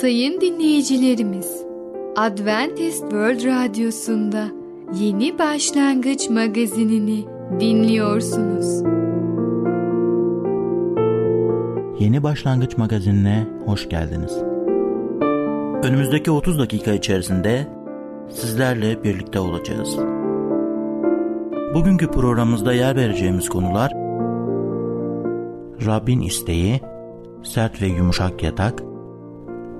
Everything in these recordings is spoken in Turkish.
Sayın dinleyicilerimiz, Adventist World Radyosu'nda Yeni Başlangıç magazinini dinliyorsunuz. Yeni Başlangıç magazinine hoş geldiniz. Önümüzdeki 30 dakika içerisinde sizlerle birlikte olacağız. Bugünkü programımızda yer vereceğimiz konular Rabbin isteği, sert ve yumuşak yatak,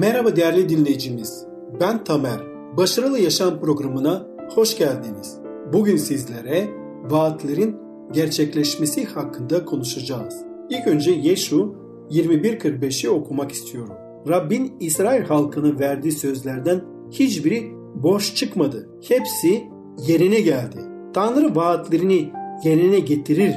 Merhaba değerli dinleyicimiz. Ben Tamer. Başarılı Yaşam programına hoş geldiniz. Bugün sizlere vaatlerin gerçekleşmesi hakkında konuşacağız. İlk önce Yeşu 21.45'i okumak istiyorum. Rabbin İsrail halkını verdiği sözlerden hiçbiri boş çıkmadı. Hepsi yerine geldi. Tanrı vaatlerini yerine getirir,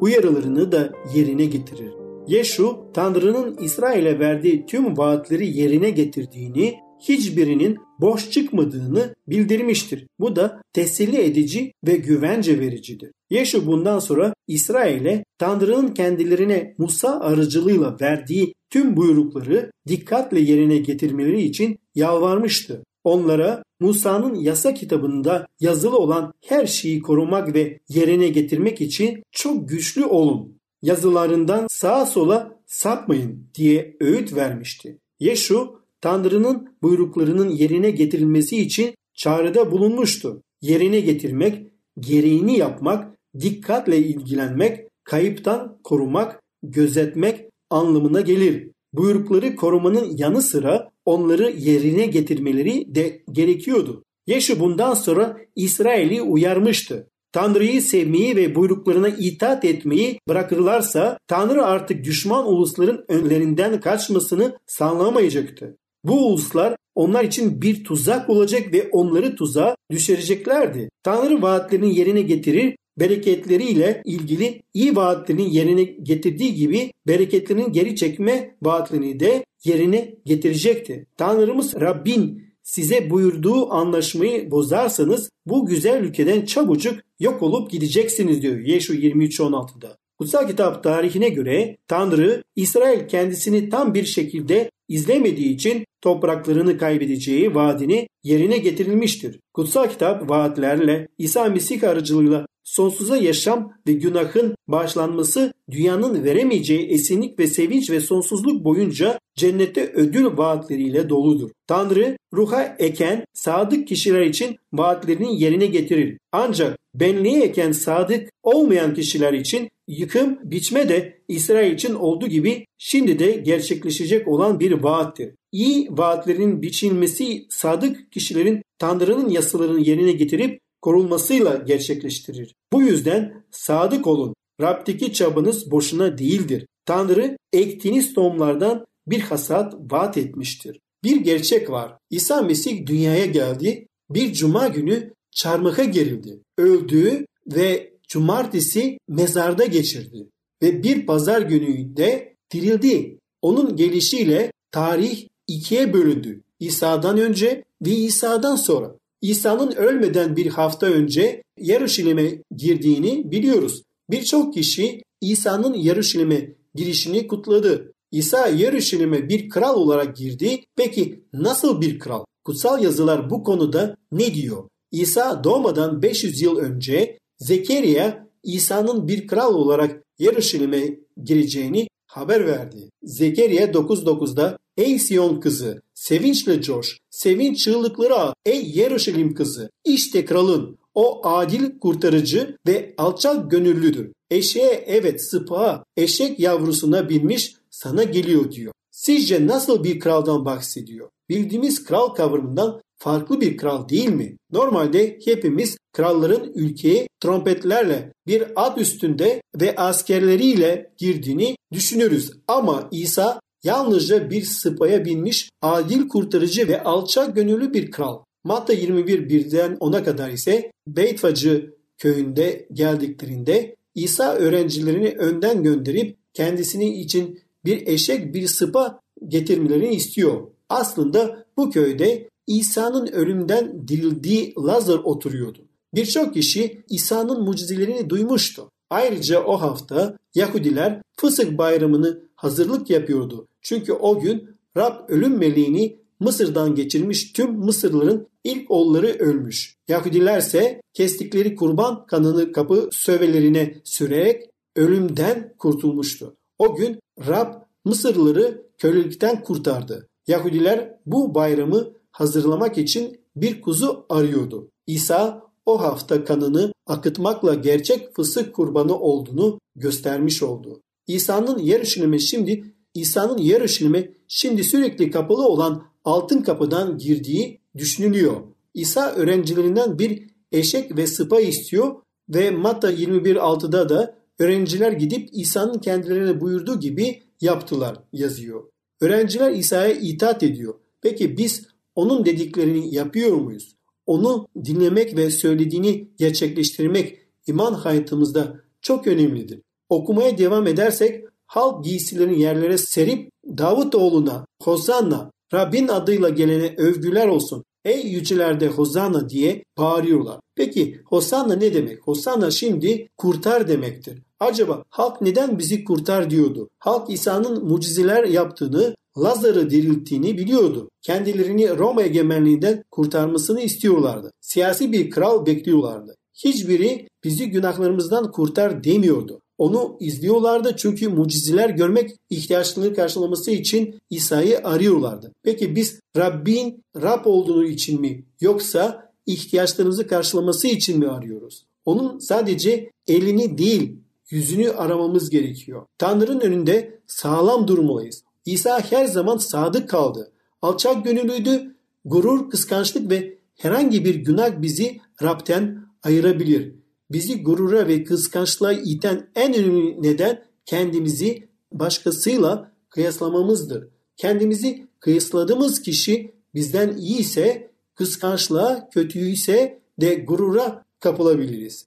uyarılarını da yerine getirir. Yeşu, Tanrı'nın İsrail'e verdiği tüm vaatleri yerine getirdiğini, hiçbirinin boş çıkmadığını bildirmiştir. Bu da teselli edici ve güvence vericidir. Yeşu bundan sonra İsrail'e Tanrı'nın kendilerine Musa aracılığıyla verdiği tüm buyrukları dikkatle yerine getirmeleri için yalvarmıştı. Onlara Musa'nın yasa kitabında yazılı olan her şeyi korumak ve yerine getirmek için çok güçlü olun. Yazılarından sağa sola sapmayın diye öğüt vermişti. Yeşu Tanrı'nın buyruklarının yerine getirilmesi için çağrıda bulunmuştu. Yerine getirmek, gereğini yapmak, dikkatle ilgilenmek, kayıptan korumak, gözetmek anlamına gelir. Buyrukları korumanın yanı sıra onları yerine getirmeleri de gerekiyordu. Yeşu bundan sonra İsrail'i uyarmıştı. Tanrı'yı sevmeyi ve buyruklarına itaat etmeyi bırakırlarsa Tanrı artık düşman ulusların önlerinden kaçmasını sağlamayacaktı. Bu uluslar onlar için bir tuzak olacak ve onları tuzağa düşüreceklerdi. Tanrı vaatlerini yerine getirir, bereketleriyle ilgili iyi vaatlerini yerine getirdiği gibi bereketlerinin geri çekme vaatlerini de yerine getirecekti. Tanrımız Rabbin size buyurduğu anlaşmayı bozarsanız bu güzel ülkeden çabucak yok olup gideceksiniz diyor Yeşu 23.16'da. Kutsal kitap tarihine göre Tanrı İsrail kendisini tam bir şekilde izlemediği için topraklarını kaybedeceği vaadini yerine getirilmiştir. Kutsal kitap vaatlerle İsa Mesih aracılığıyla sonsuza yaşam ve günahın bağışlanması dünyanın veremeyeceği esinlik ve sevinç ve sonsuzluk boyunca cennette ödül vaatleriyle doludur. Tanrı ruha eken sadık kişiler için vaatlerini yerine getirir. Ancak benliğe eken sadık olmayan kişiler için yıkım biçme de İsrail için olduğu gibi şimdi de gerçekleşecek olan bir vaattir. İyi vaatlerin biçilmesi sadık kişilerin Tanrı'nın yasalarını yerine getirip korunmasıyla gerçekleştirir. Bu yüzden sadık olun. Rab'deki çabanız boşuna değildir. Tanrı ektiğiniz tohumlardan bir hasat vaat etmiştir. Bir gerçek var. İsa Mesih dünyaya geldi. Bir cuma günü çarmıha gerildi. Öldü ve cumartesi mezarda geçirdi. Ve bir pazar günü de dirildi. Onun gelişiyle tarih ikiye bölündü. İsa'dan önce ve İsa'dan sonra. İsa'nın ölmeden bir hafta önce Yarışilim'e girdiğini biliyoruz. Birçok kişi İsa'nın Yarışilim'e girişini kutladı. İsa Yarışilim'e bir kral olarak girdi. Peki nasıl bir kral? Kutsal yazılar bu konuda ne diyor? İsa doğmadan 500 yıl önce Zekeriya İsa'nın bir kral olarak Yarışilim'e gireceğini haber verdi. Zekeriya 9.9'da Ey Siyon kızı Sevinçle coş, sevinç çığlıkları ey Yeruşalim kızı. İşte kralın, o adil kurtarıcı ve alçak gönüllüdür. Eşeğe evet sıpağa, eşek yavrusuna binmiş sana geliyor diyor. Sizce nasıl bir kraldan bahsediyor? Bildiğimiz kral kavramından farklı bir kral değil mi? Normalde hepimiz kralların ülkeye trompetlerle bir ad üstünde ve askerleriyle girdiğini düşünürüz. Ama İsa yalnızca bir sıpaya binmiş adil kurtarıcı ve alçak gönüllü bir kral. Matta 21 birden 10'a kadar ise Beytfacı köyünde geldiklerinde İsa öğrencilerini önden gönderip kendisini için bir eşek bir sıpa getirmelerini istiyor. Aslında bu köyde İsa'nın ölümden dirildiği Lazar oturuyordu. Birçok kişi İsa'nın mucizelerini duymuştu. Ayrıca o hafta Yahudiler Fısık bayramını hazırlık yapıyordu. Çünkü o gün Rab ölüm meleğini Mısır'dan geçirmiş tüm Mısırlıların ilk oğulları ölmüş. Yahudiler ise kestikleri kurban kanını kapı sövelerine sürerek ölümden kurtulmuştu. O gün Rab Mısırlıları kölelikten kurtardı. Yahudiler bu bayramı hazırlamak için bir kuzu arıyordu. İsa o hafta kanını akıtmakla gerçek fısık kurbanı olduğunu göstermiş oldu. İsa'nın Yeruşalim'e şimdi İsa'nın Yeruşalim'e şimdi sürekli kapalı olan altın kapıdan girdiği düşünülüyor. İsa öğrencilerinden bir eşek ve sıpa istiyor ve Matta 21.6'da da öğrenciler gidip İsa'nın kendilerine buyurduğu gibi yaptılar yazıyor. Öğrenciler İsa'ya itaat ediyor. Peki biz onun dediklerini yapıyor muyuz? Onu dinlemek ve söylediğini gerçekleştirmek iman hayatımızda çok önemlidir. Okumaya devam edersek halk giysilerini yerlere serip Davut oğluna Hozanna Rabbin adıyla gelene övgüler olsun. Ey yücelerde Hozanna diye bağırıyorlar. Peki Hosanna ne demek? Hosanna şimdi kurtar demektir. Acaba halk neden bizi kurtar diyordu? Halk İsa'nın mucizeler yaptığını, Lazar'ı dirilttiğini biliyordu. Kendilerini Roma egemenliğinden kurtarmasını istiyorlardı. Siyasi bir kral bekliyorlardı. Hiçbiri bizi günahlarımızdan kurtar demiyordu. Onu izliyorlardı çünkü mucizeler görmek ihtiyaçlarını karşılaması için İsa'yı arıyorlardı. Peki biz Rabbin Rab olduğunu için mi yoksa ihtiyaçlarımızı karşılaması için mi arıyoruz? Onun sadece elini değil yüzünü aramamız gerekiyor. Tanrı'nın önünde sağlam durmalıyız. İsa her zaman sadık kaldı. Alçak gönüllüydü. Gurur, kıskançlık ve herhangi bir günah bizi Rab'den ayırabilir. Bizi gurura ve kıskançlığa iten en önemli neden kendimizi başkasıyla kıyaslamamızdır. Kendimizi kıyasladığımız kişi bizden iyi ise kıskançlığa, kötüyse de gurura kapılabiliriz.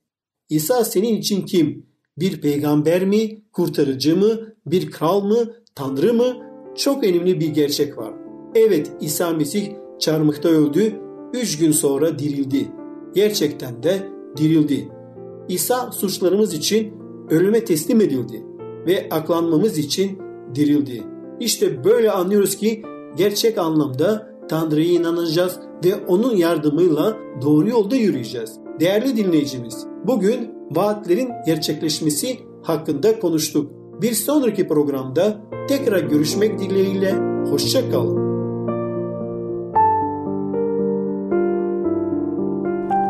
İsa senin için kim? Bir peygamber mi, kurtarıcı mı, bir kral mı, tanrı mı? Çok önemli bir gerçek var. Evet İsa Mesih çarmıhta öldü, üç gün sonra dirildi. Gerçekten de dirildi. İsa suçlarımız için ölüme teslim edildi ve aklanmamız için dirildi. İşte böyle anlıyoruz ki gerçek anlamda Tanrı'ya inanacağız ve onun yardımıyla doğru yolda yürüyeceğiz. Değerli dinleyicimiz, bugün vaatlerin gerçekleşmesi hakkında konuştuk. Bir sonraki programda tekrar görüşmek dileğiyle hoşça kalın.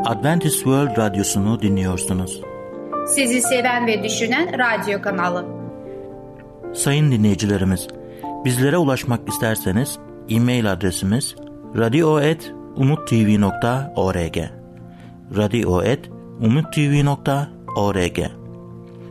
Adventist World Radyosu'nu dinliyorsunuz. Sizi seven ve düşünen radyo kanalı. Sayın dinleyicilerimiz, bizlere ulaşmak isterseniz e-mail adresimiz radio.umutv.org radio.umutv.org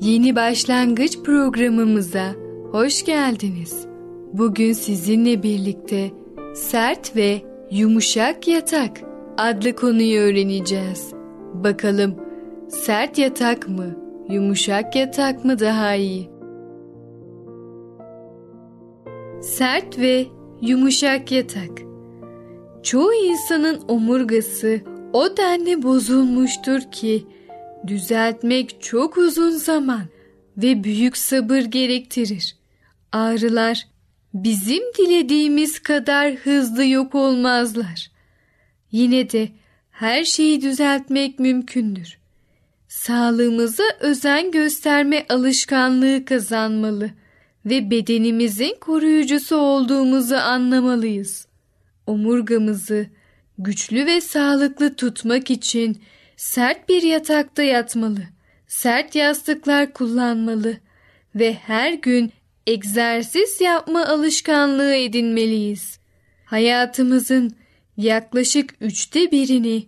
Yeni başlangıç programımıza hoş geldiniz. Bugün sizinle birlikte sert ve yumuşak yatak adlı konuyu öğreneceğiz. Bakalım sert yatak mı, yumuşak yatak mı daha iyi? Sert ve yumuşak yatak. Çoğu insanın omurgası o denli bozulmuştur ki düzeltmek çok uzun zaman ve büyük sabır gerektirir. Ağrılar bizim dilediğimiz kadar hızlı yok olmazlar. Yine de her şeyi düzeltmek mümkündür. Sağlığımıza özen gösterme alışkanlığı kazanmalı ve bedenimizin koruyucusu olduğumuzu anlamalıyız. Omurgamızı güçlü ve sağlıklı tutmak için sert bir yatakta yatmalı, sert yastıklar kullanmalı ve her gün egzersiz yapma alışkanlığı edinmeliyiz. Hayatımızın yaklaşık üçte birini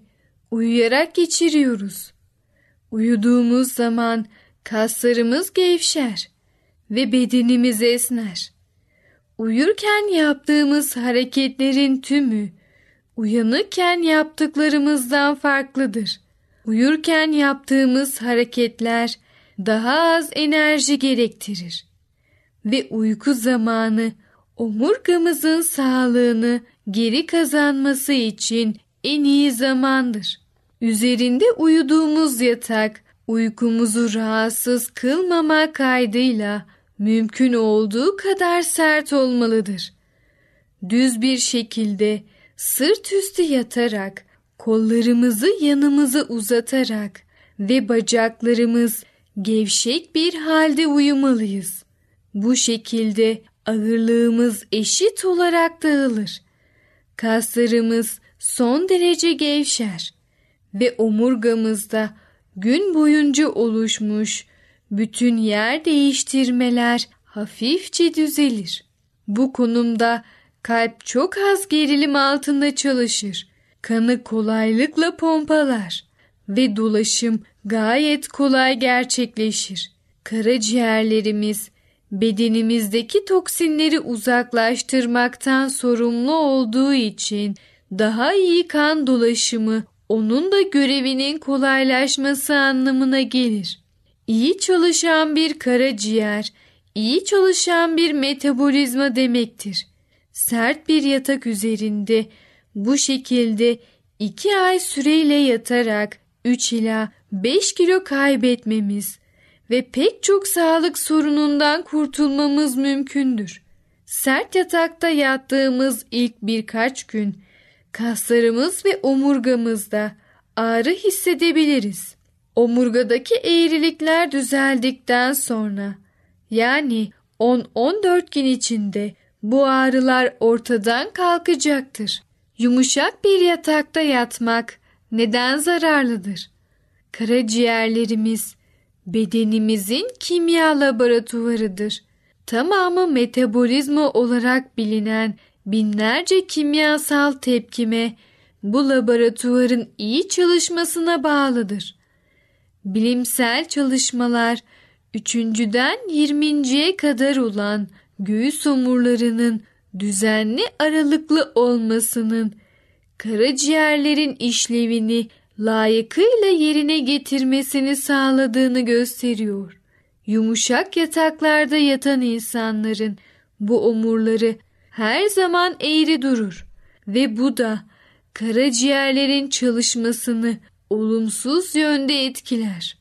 uyuyarak geçiriyoruz. Uyuduğumuz zaman kaslarımız gevşer ve bedenimiz esner. Uyurken yaptığımız hareketlerin tümü uyanıkken yaptıklarımızdan farklıdır. Uyurken yaptığımız hareketler daha az enerji gerektirir ve uyku zamanı omurgamızın sağlığını geri kazanması için en iyi zamandır. Üzerinde uyuduğumuz yatak uykumuzu rahatsız kılmama kaydıyla mümkün olduğu kadar sert olmalıdır. Düz bir şekilde sırt üstü yatarak kollarımızı yanımıza uzatarak ve bacaklarımız gevşek bir halde uyumalıyız. Bu şekilde ağırlığımız eşit olarak dağılır. Kaslarımız son derece gevşer ve omurgamızda gün boyunca oluşmuş bütün yer değiştirmeler hafifçe düzelir. Bu konumda kalp çok az gerilim altında çalışır. Kanı kolaylıkla pompalar ve dolaşım gayet kolay gerçekleşir. Karaciğerlerimiz bedenimizdeki toksinleri uzaklaştırmaktan sorumlu olduğu için daha iyi kan dolaşımı onun da görevinin kolaylaşması anlamına gelir. İyi çalışan bir karaciğer, iyi çalışan bir metabolizma demektir. Sert bir yatak üzerinde bu şekilde 2 ay süreyle yatarak 3 ila 5 kilo kaybetmemiz ve pek çok sağlık sorunundan kurtulmamız mümkündür. Sert yatakta yattığımız ilk birkaç gün kaslarımız ve omurgamızda ağrı hissedebiliriz. Omurgadaki eğrilikler düzeldikten sonra yani 10-14 gün içinde bu ağrılar ortadan kalkacaktır. Yumuşak bir yatakta yatmak neden zararlıdır? Karaciğerlerimiz bedenimizin kimya laboratuvarıdır. Tamamı metabolizma olarak bilinen binlerce kimyasal tepkime bu laboratuvarın iyi çalışmasına bağlıdır. Bilimsel çalışmalar 3.den 20.ye kadar olan göğüs omurlarının düzenli aralıklı olmasının karaciğerlerin işlevini layıkıyla yerine getirmesini sağladığını gösteriyor. Yumuşak yataklarda yatan insanların bu omurları her zaman eğri durur ve bu da karaciğerlerin çalışmasını olumsuz yönde etkiler.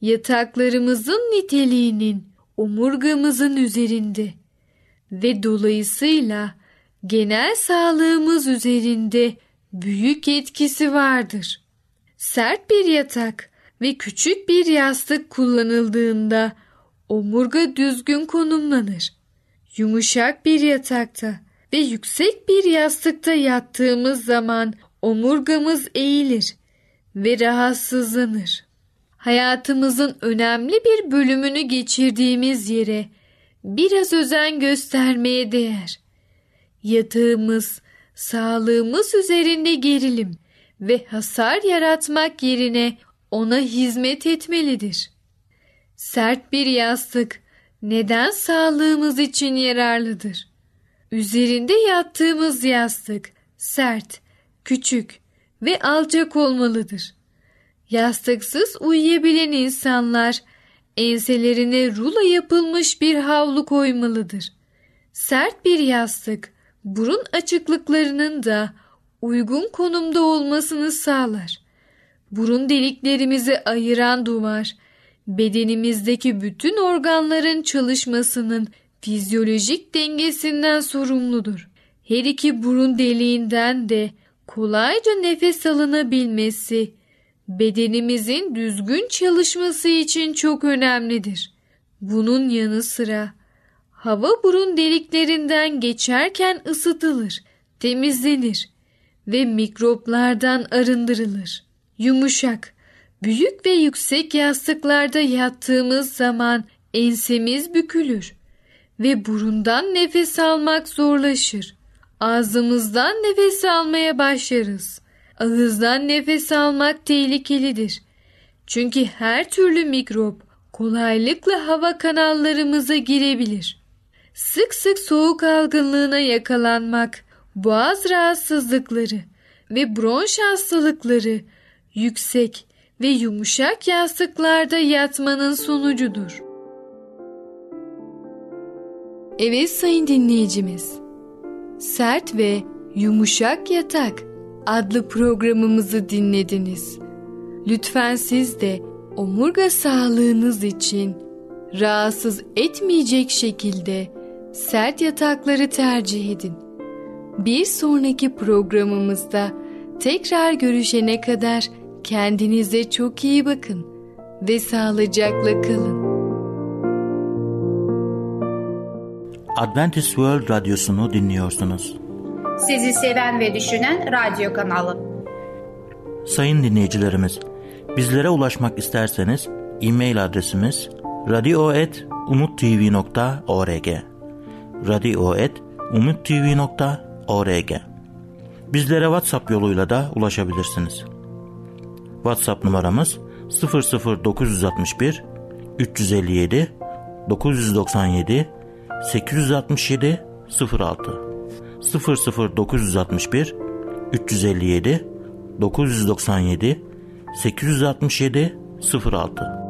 Yataklarımızın niteliğinin omurgamızın üzerinde ve dolayısıyla genel sağlığımız üzerinde büyük etkisi vardır. Sert bir yatak ve küçük bir yastık kullanıldığında omurga düzgün konumlanır. Yumuşak bir yatakta ve yüksek bir yastıkta yattığımız zaman omurgamız eğilir ve rahatsızlanır. Hayatımızın önemli bir bölümünü geçirdiğimiz yere biraz özen göstermeye değer. Yatağımız, sağlığımız üzerinde gerilim ve hasar yaratmak yerine ona hizmet etmelidir. Sert bir yastık neden sağlığımız için yararlıdır? Üzerinde yattığımız yastık sert, küçük ve alçak olmalıdır. Yastıksız uyuyabilen insanlar enselerine rulo yapılmış bir havlu koymalıdır. Sert bir yastık burun açıklıklarının da uygun konumda olmasını sağlar. Burun deliklerimizi ayıran duvar, bedenimizdeki bütün organların çalışmasının fizyolojik dengesinden sorumludur. Her iki burun deliğinden de kolayca nefes alınabilmesi, bedenimizin düzgün çalışması için çok önemlidir. Bunun yanı sıra hava burun deliklerinden geçerken ısıtılır, temizlenir ve mikroplardan arındırılır. Yumuşak, büyük ve yüksek yastıklarda yattığımız zaman ensemiz bükülür ve burundan nefes almak zorlaşır. Ağzımızdan nefes almaya başlarız. Ağızdan nefes almak tehlikelidir. Çünkü her türlü mikrop kolaylıkla hava kanallarımıza girebilir. Sık sık soğuk algınlığına yakalanmak, boğaz rahatsızlıkları ve bronş hastalıkları yüksek ve yumuşak yastıklarda yatmanın sonucudur. Evet sayın dinleyicimiz. Sert ve Yumuşak Yatak adlı programımızı dinlediniz. Lütfen siz de omurga sağlığınız için rahatsız etmeyecek şekilde sert yatakları tercih edin. Bir sonraki programımızda tekrar görüşene kadar kendinize çok iyi bakın ve sağlıcakla kalın. Adventist World Radyosu'nu dinliyorsunuz. Sizi seven ve düşünen radyo kanalı. Sayın dinleyicilerimiz, bizlere ulaşmak isterseniz e-mail adresimiz radio.umutv.org radio.umutv.org Bizlere WhatsApp yoluyla da ulaşabilirsiniz. WhatsApp numaramız 00961 357 997 867 06 00961 357 997 867 06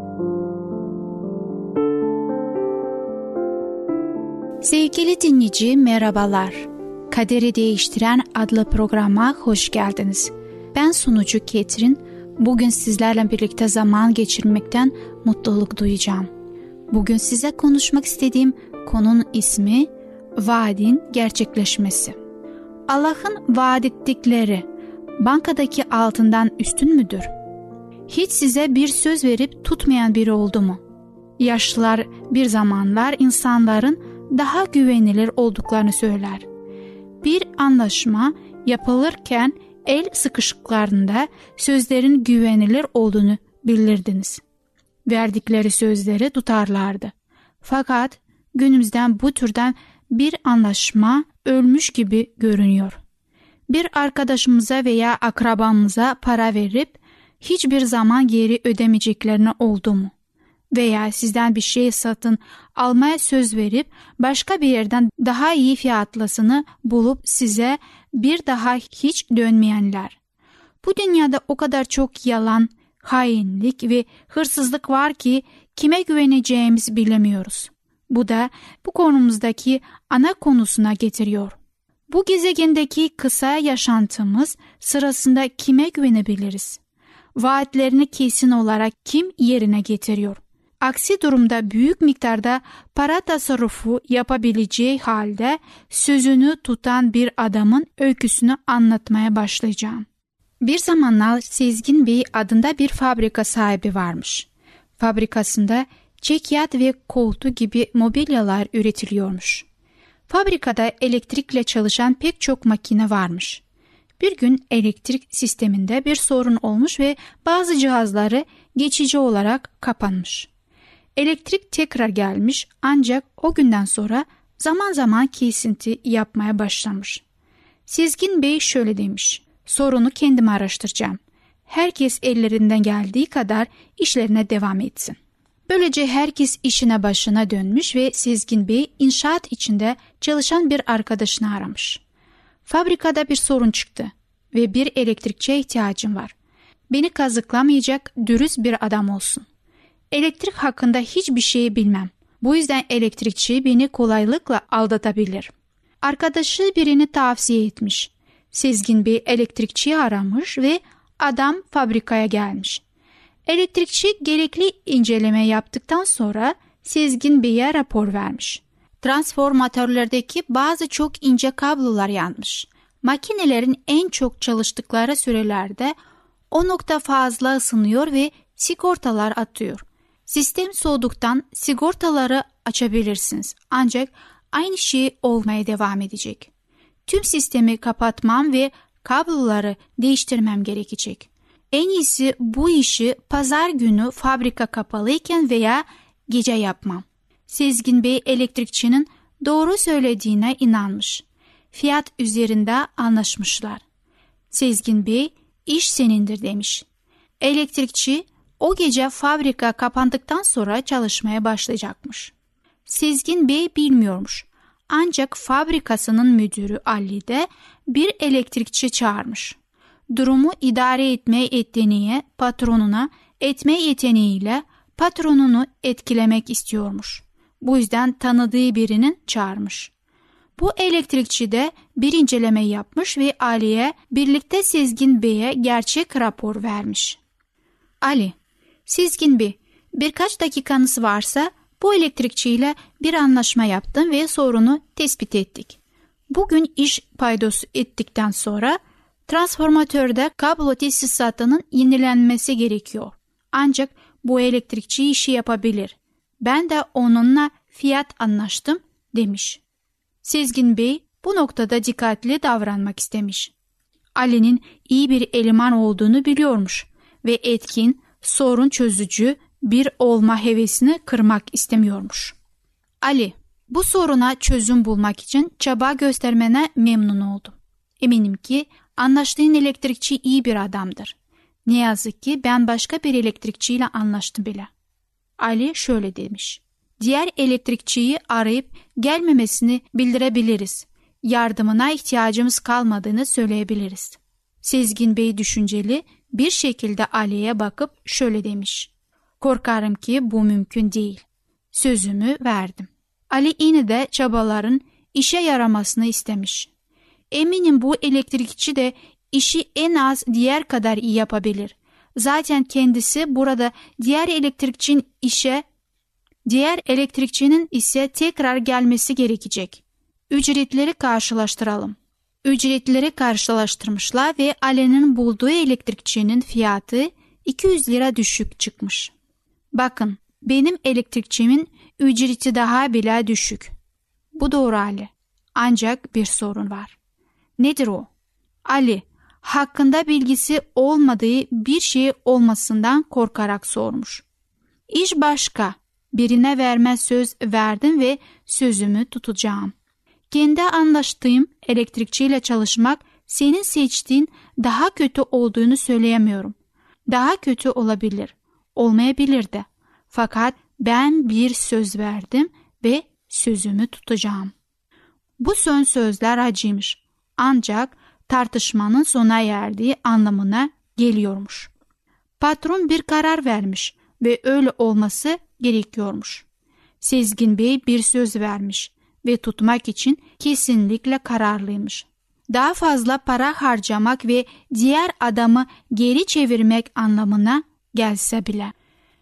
Sevgili dinleyici merhabalar. Kaderi Değiştiren adlı programa hoş geldiniz. Ben sunucu Ketrin. Bugün sizlerle birlikte zaman geçirmekten mutluluk duyacağım. Bugün size konuşmak istediğim konunun ismi vaadin gerçekleşmesi. Allah'ın vaat ettikleri bankadaki altından üstün müdür? Hiç size bir söz verip tutmayan biri oldu mu? Yaşlılar bir zamanlar insanların daha güvenilir olduklarını söyler. Bir anlaşma yapılırken el sıkışıklarında sözlerin güvenilir olduğunu bilirdiniz. Verdikleri sözleri tutarlardı. Fakat günümüzden bu türden bir anlaşma ölmüş gibi görünüyor. Bir arkadaşımıza veya akrabamıza para verip hiçbir zaman geri ödemeyeceklerini oldu mu? Veya sizden bir şey satın almaya söz verip başka bir yerden daha iyi fiyatlasını bulup size bir daha hiç dönmeyenler. Bu dünyada o kadar çok yalan, hainlik ve hırsızlık var ki kime güveneceğimizi bilemiyoruz. Bu da bu konumuzdaki ana konusuna getiriyor. Bu gezegendeki kısa yaşantımız sırasında kime güvenebiliriz? Vaatlerini kesin olarak kim yerine getiriyor? Aksi durumda büyük miktarda para tasarrufu yapabileceği halde sözünü tutan bir adamın öyküsünü anlatmaya başlayacağım. Bir zamanlar Sezgin Bey adında bir fabrika sahibi varmış. Fabrikasında çekyat ve koltuğu gibi mobilyalar üretiliyormuş. Fabrikada elektrikle çalışan pek çok makine varmış. Bir gün elektrik sisteminde bir sorun olmuş ve bazı cihazları geçici olarak kapanmış. Elektrik tekrar gelmiş ancak o günden sonra zaman zaman kesinti yapmaya başlamış. Sezgin Bey şöyle demiş. Sorunu kendim araştıracağım. Herkes ellerinden geldiği kadar işlerine devam etsin. Böylece herkes işine başına dönmüş ve Sezgin Bey inşaat içinde çalışan bir arkadaşını aramış. Fabrikada bir sorun çıktı ve bir elektrikçiye ihtiyacım var. Beni kazıklamayacak dürüst bir adam olsun. Elektrik hakkında hiçbir şeyi bilmem. Bu yüzden elektrikçi beni kolaylıkla aldatabilir. Arkadaşı birini tavsiye etmiş. Sezgin bir elektrikçiyi aramış ve adam fabrikaya gelmiş. Elektrikçi gerekli inceleme yaptıktan sonra Sezgin Bey'e rapor vermiş. Transformatörlerdeki bazı çok ince kablolar yanmış. Makinelerin en çok çalıştıkları sürelerde o nokta fazla ısınıyor ve sigortalar atıyor. Sistem soğuduktan sigortaları açabilirsiniz. Ancak aynı şey olmaya devam edecek. Tüm sistemi kapatmam ve kabloları değiştirmem gerekecek. En iyisi bu işi pazar günü fabrika kapalıyken veya gece yapmam. Sezgin Bey elektrikçinin doğru söylediğine inanmış. Fiyat üzerinde anlaşmışlar. Sezgin Bey iş senindir demiş. Elektrikçi o gece fabrika kapandıktan sonra çalışmaya başlayacakmış. Sezgin Bey bilmiyormuş. Ancak fabrikasının müdürü Ali de bir elektrikçi çağırmış. Durumu idare etme yeteneği patronuna etme yeteneğiyle patronunu etkilemek istiyormuş. Bu yüzden tanıdığı birinin çağırmış. Bu elektrikçi de bir inceleme yapmış ve Ali'ye birlikte Sezgin Bey'e gerçek rapor vermiş. Ali, Sezgin Bey, birkaç dakikanız varsa bu elektrikçiyle bir anlaşma yaptım ve sorunu tespit ettik. Bugün iş paydosu ettikten sonra transformatörde kablo tesisatının yenilenmesi gerekiyor. Ancak bu elektrikçi işi yapabilir. Ben de onunla fiyat anlaştım demiş. Sezgin Bey bu noktada dikkatli davranmak istemiş. Ali'nin iyi bir eleman olduğunu biliyormuş ve etkin, sorun çözücü bir olma hevesini kırmak istemiyormuş. Ali, bu soruna çözüm bulmak için çaba göstermene memnun oldum. Eminim ki anlaştığın elektrikçi iyi bir adamdır. Ne yazık ki ben başka bir elektrikçiyle anlaştım bile. Ali şöyle demiş. Diğer elektrikçiyi arayıp gelmemesini bildirebiliriz. Yardımına ihtiyacımız kalmadığını söyleyebiliriz. Sezgin Bey düşünceli bir şekilde Ali'ye bakıp şöyle demiş. Korkarım ki bu mümkün değil. Sözümü verdim. Ali yine de çabaların işe yaramasını istemiş. Eminim bu elektrikçi de işi en az diğer kadar iyi yapabilir. Zaten kendisi burada diğer elektrikçinin işe diğer elektrikçinin ise tekrar gelmesi gerekecek. Ücretleri karşılaştıralım. Ücretleri karşılaştırmışlar ve Ali'nin bulduğu elektrikçinin fiyatı 200 lira düşük çıkmış. Bakın benim elektrikçimin ücreti daha bile düşük. Bu doğru Ali. Ancak bir sorun var. Nedir o? Ali hakkında bilgisi olmadığı bir şey olmasından korkarak sormuş. İş başka. Birine verme söz verdim ve sözümü tutacağım. Kendi anlaştığım elektrikçiyle çalışmak senin seçtiğin daha kötü olduğunu söyleyemiyorum. Daha kötü olabilir olmayabilir de. Fakat ben bir söz verdim ve sözümü tutacağım. Bu son sözler acıymış. Ancak tartışmanın sona erdiği anlamına geliyormuş. Patron bir karar vermiş ve öyle olması gerekiyormuş. Sezgin Bey bir söz vermiş ve tutmak için kesinlikle kararlıymış. Daha fazla para harcamak ve diğer adamı geri çevirmek anlamına gelse bile.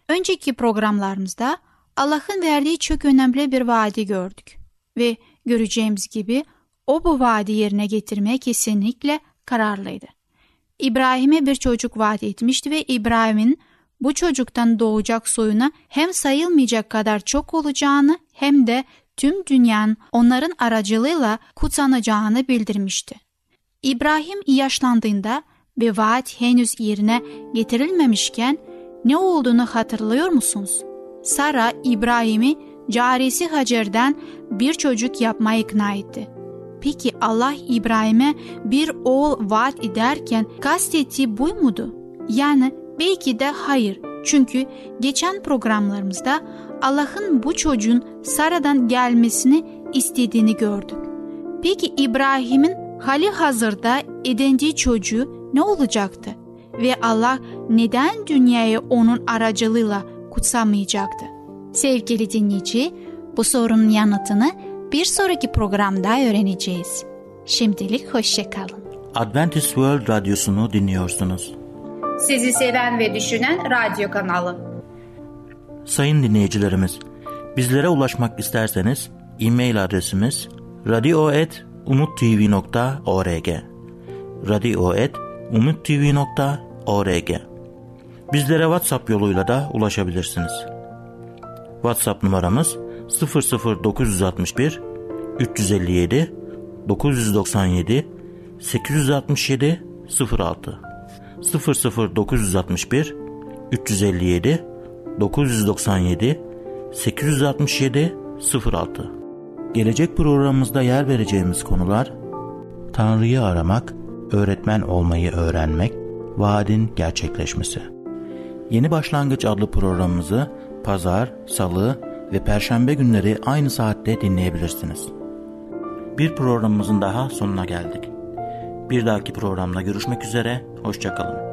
Önceki programlarımızda Allah'ın verdiği çok önemli bir vaadi gördük ve göreceğimiz gibi o bu vaadi yerine getirmeye kesinlikle kararlıydı. İbrahim'e bir çocuk vaat etmişti ve İbrahim'in bu çocuktan doğacak soyuna hem sayılmayacak kadar çok olacağını hem de tüm dünyanın onların aracılığıyla kutsanacağını bildirmişti. İbrahim yaşlandığında ve vaat henüz yerine getirilmemişken ne olduğunu hatırlıyor musunuz? Sara İbrahim'i carisi Hacer'den bir çocuk yapmaya ikna etti. Peki Allah İbrahim'e bir oğul vaat ederken kastettiği bu mudu? Yani belki de hayır. Çünkü geçen programlarımızda Allah'ın bu çocuğun Sara'dan gelmesini istediğini gördük. Peki İbrahim'in hali hazırda edindiği çocuğu ne olacaktı? Ve Allah neden dünyayı onun aracılığıyla kutsamayacaktı? Sevgili dinleyici, bu sorunun yanıtını bir sonraki programda öğreneceğiz. Şimdilik hoşçakalın. Adventist World Radyosu'nu dinliyorsunuz. Sizi seven ve düşünen radyo kanalı. Sayın dinleyicilerimiz, bizlere ulaşmak isterseniz e-mail adresimiz radio.umutv.org radio.umutv.org Bizlere WhatsApp yoluyla da ulaşabilirsiniz. WhatsApp numaramız 00961 357 997 867 06 00961 357 997 867 06 Gelecek programımızda yer vereceğimiz konular Tanrı'yı aramak, öğretmen olmayı öğrenmek, vaadin gerçekleşmesi. Yeni Başlangıç adlı programımızı pazar, salı ve perşembe günleri aynı saatte dinleyebilirsiniz. Bir programımızın daha sonuna geldik. Bir dahaki programda görüşmek üzere, hoşçakalın.